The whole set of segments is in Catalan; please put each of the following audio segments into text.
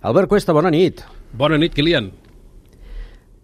Albert Cuesta, bona nit. Bona nit, Kilian.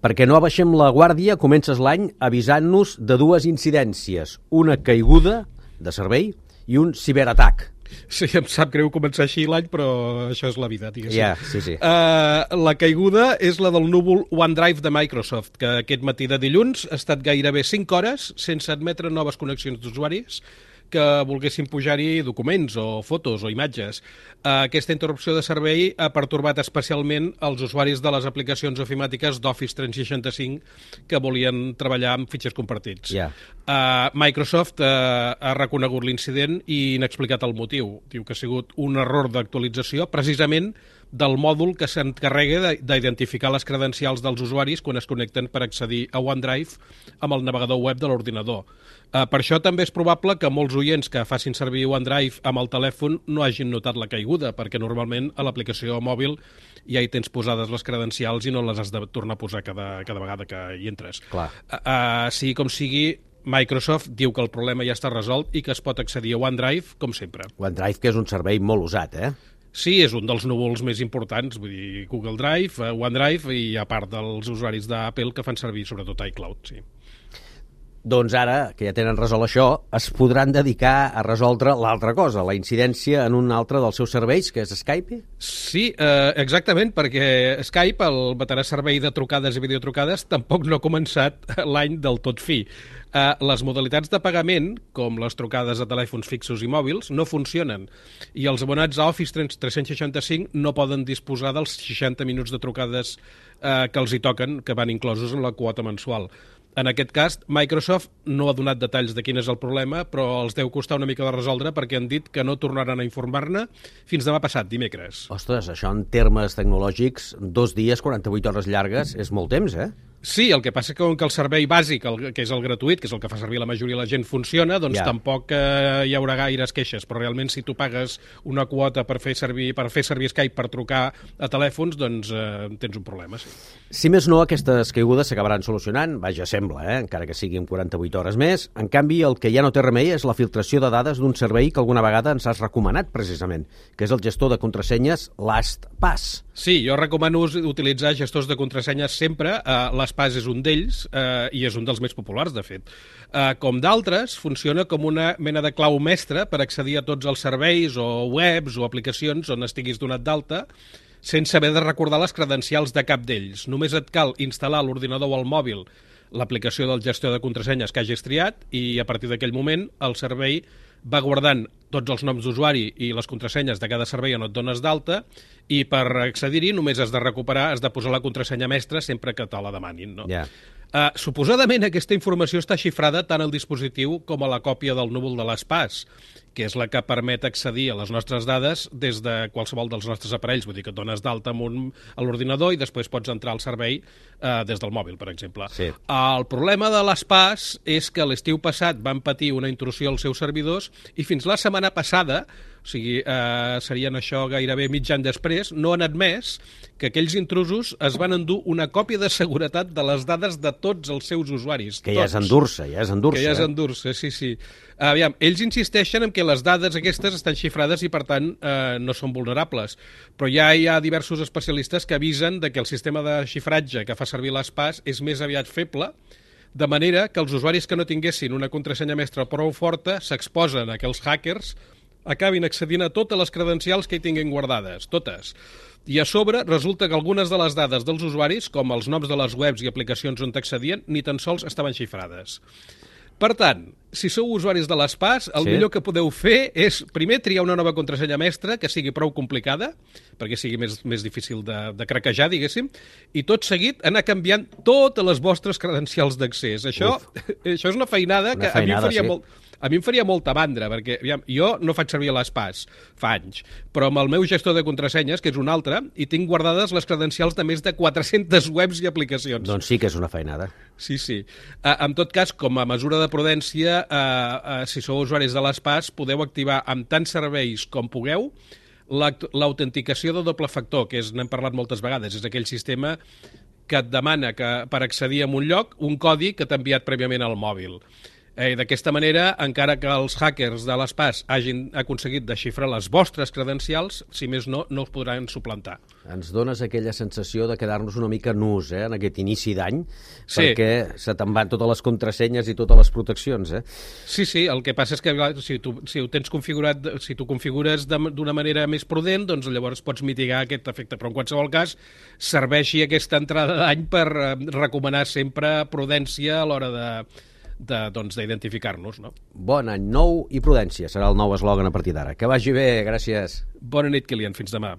Perquè no abaixem la guàrdia, comences l'any avisant-nos de dues incidències. Una caiguda de servei i un ciberatac. Sí, em sap greu començar així l'any, però això és la vida, diguéssim. Ja, sí, sí. Uh, la caiguda és la del núvol OneDrive de Microsoft, que aquest matí de dilluns ha estat gairebé 5 hores sense admetre noves connexions d'usuaris que volguessin pujar-hi documents o fotos o imatges. Aquesta interrupció de servei ha pertorbat especialment els usuaris de les aplicacions ofimàtiques d'Office 365 que volien treballar amb fitxers compartits. Yeah. Uh, Microsoft uh, ha reconegut l'incident i n'ha explicat el motiu. Diu que ha sigut un error d'actualització precisament del mòdul que s'encarrega d'identificar les credencials dels usuaris quan es connecten per accedir a OneDrive amb el navegador web de l'ordinador. Uh, per això també és probable que molts oients que facin servir OneDrive amb el telèfon no hagin notat la caiguda, perquè normalment a l'aplicació mòbil ja hi tens posades les credencials i no les has de tornar a posar cada, cada vegada que hi entres. Clar. Uh, uh, sigui com sigui, Microsoft diu que el problema ja està resolt i que es pot accedir a OneDrive, com sempre. OneDrive, que és un servei molt usat, eh? Sí, és un dels núvols més importants, vull dir, Google Drive, OneDrive i a part dels usuaris d'Apple que fan servir sobretot iCloud, sí. Doncs ara, que ja tenen resolt això, es podran dedicar a resoldre l'altra cosa, la incidència en un altre dels seus serveis, que és Skype? Sí, eh, exactament, perquè Skype, el veterà servei de trucades i videotrucades, tampoc no ha començat l'any del tot fi. Eh, les modalitats de pagament, com les trucades a telèfons fixos i mòbils, no funcionen, i els abonats a Office 365 no poden disposar dels 60 minuts de trucades eh, que els hi toquen, que van inclosos en la quota mensual. En aquest cas, Microsoft no ha donat detalls de quin és el problema, però els deu costar una mica de resoldre perquè han dit que no tornaran a informar-ne fins demà passat, dimecres. Ostres, això en termes tecnològics, dos dies, 48 hores llargues, és molt temps, eh? Sí, el que passa que com que el servei bàsic, el, que és el gratuït, que és el que fa servir la majoria de la gent, funciona, doncs yeah. tampoc eh, hi haurà gaires queixes, però realment si tu pagues una quota per fer servir, per fer servir Skype per trucar a telèfons, doncs eh, tens un problema, sí. Si més no, aquestes caigudes s'acabaran solucionant, vaja, sembla, eh? encara que sigui en 48 hores més. En canvi, el que ja no té remei és la filtració de dades d'un servei que alguna vegada ens has recomanat, precisament, que és el gestor de contrasenyes LastPass. Sí, jo recomano utilitzar gestors de contrasenyes sempre. Uh, L'Espàs és un d'ells uh, i és un dels més populars, de fet. Uh, com d'altres, funciona com una mena de clau mestra per accedir a tots els serveis o webs o aplicacions on estiguis donat d'alta sense haver de recordar les credencials de cap d'ells. Només et cal instal·lar l'ordinador o al mòbil l'aplicació del gestor de contrasenyes que hagis triat i a partir d'aquell moment el servei va guardant tots els noms d'usuari i les contrasenyes de cada servei on et dones d'alta i per accedir-hi només has de recuperar, has de posar la contrasenya mestra sempre que te la demanin. No? Ja. Uh, suposadament aquesta informació està xifrada tant al dispositiu com a la còpia del núvol de l'espàs, que és la que permet accedir a les nostres dades des de qualsevol dels nostres aparells. Vull dir que et dones d'alta amb un, a l'ordinador i després pots entrar al servei uh, des del mòbil, per exemple. Sí. El problema de l'espàs és que l'estiu passat van patir una intrusió als seus servidors i fins la setmana passada, o sigui, eh, serien això gairebé mig any després, no han admès que aquells intrusos es van endur una còpia de seguretat de les dades de tots els seus usuaris. Que ja és tots. endur-se, ja és endur-se. Que ja és eh? endur-se, sí, sí. Aviam, ells insisteixen en que les dades aquestes estan xifrades i, per tant, eh, no són vulnerables. Però ja hi ha diversos especialistes que avisen de que el sistema de xifratge que fa servir l'ESPAS és més aviat feble, de manera que els usuaris que no tinguessin una contrasenya mestra prou forta s'exposen a que els hackers acabin accedint a totes les credencials que hi tinguin guardades, totes. I a sobre resulta que algunes de les dades dels usuaris, com els noms de les webs i aplicacions on t'accedien, ni tan sols estaven xifrades. Per tant, si sou usuaris de l'ESPAS, el Sí. millor que podeu fer és primer triar una nova contrasenya mestra que sigui prou complicada, perquè sigui més, més difícil de, de craquejar, diguéssim, i tot seguit anar canviant totes les vostres credencials d'accés. Això, això és una feinada Una que a mi feinada, faria sí. molt, a mi em faria molta mandra, perquè aviam, jo no faig servir l'ESPAS fa anys, però amb el meu gestor de contrasenyes, que és un altre, i tinc guardades les credencials de més de 400 webs i aplicacions. Doncs sí que és una feinada. Sí, sí. Uh, en tot cas, com a mesura de prudència, uh, uh, si sou usuaris de l'ESPAS, podeu activar amb tants serveis com pugueu l'autenticació de doble factor, que és n'hem parlat moltes vegades, és aquell sistema que et demana que per accedir a un lloc un codi que t'ha enviat prèviament al mòbil. Eh, D'aquesta manera, encara que els hackers de l'ESPAS hagin aconseguit desxifrar les vostres credencials, si més no, no us podran suplantar. Ens dones aquella sensació de quedar-nos una mica nus eh, en aquest inici d'any, Sí. perquè se te'n van totes les contrasenyes i totes les proteccions. Eh? Sí, sí, el que passa és que clar, si tu, si ho tens configurat, si tu configures d'una manera més prudent, doncs llavors pots mitigar aquest efecte. Però en qualsevol cas, serveixi aquesta entrada d'any per eh, recomanar sempre prudència a l'hora de doncs, d'identificar-nos, no? Bon any nou i prudència serà el nou eslògan a partir d'ara. Que vagi bé, gràcies. Bona nit, Kilian. Fins demà.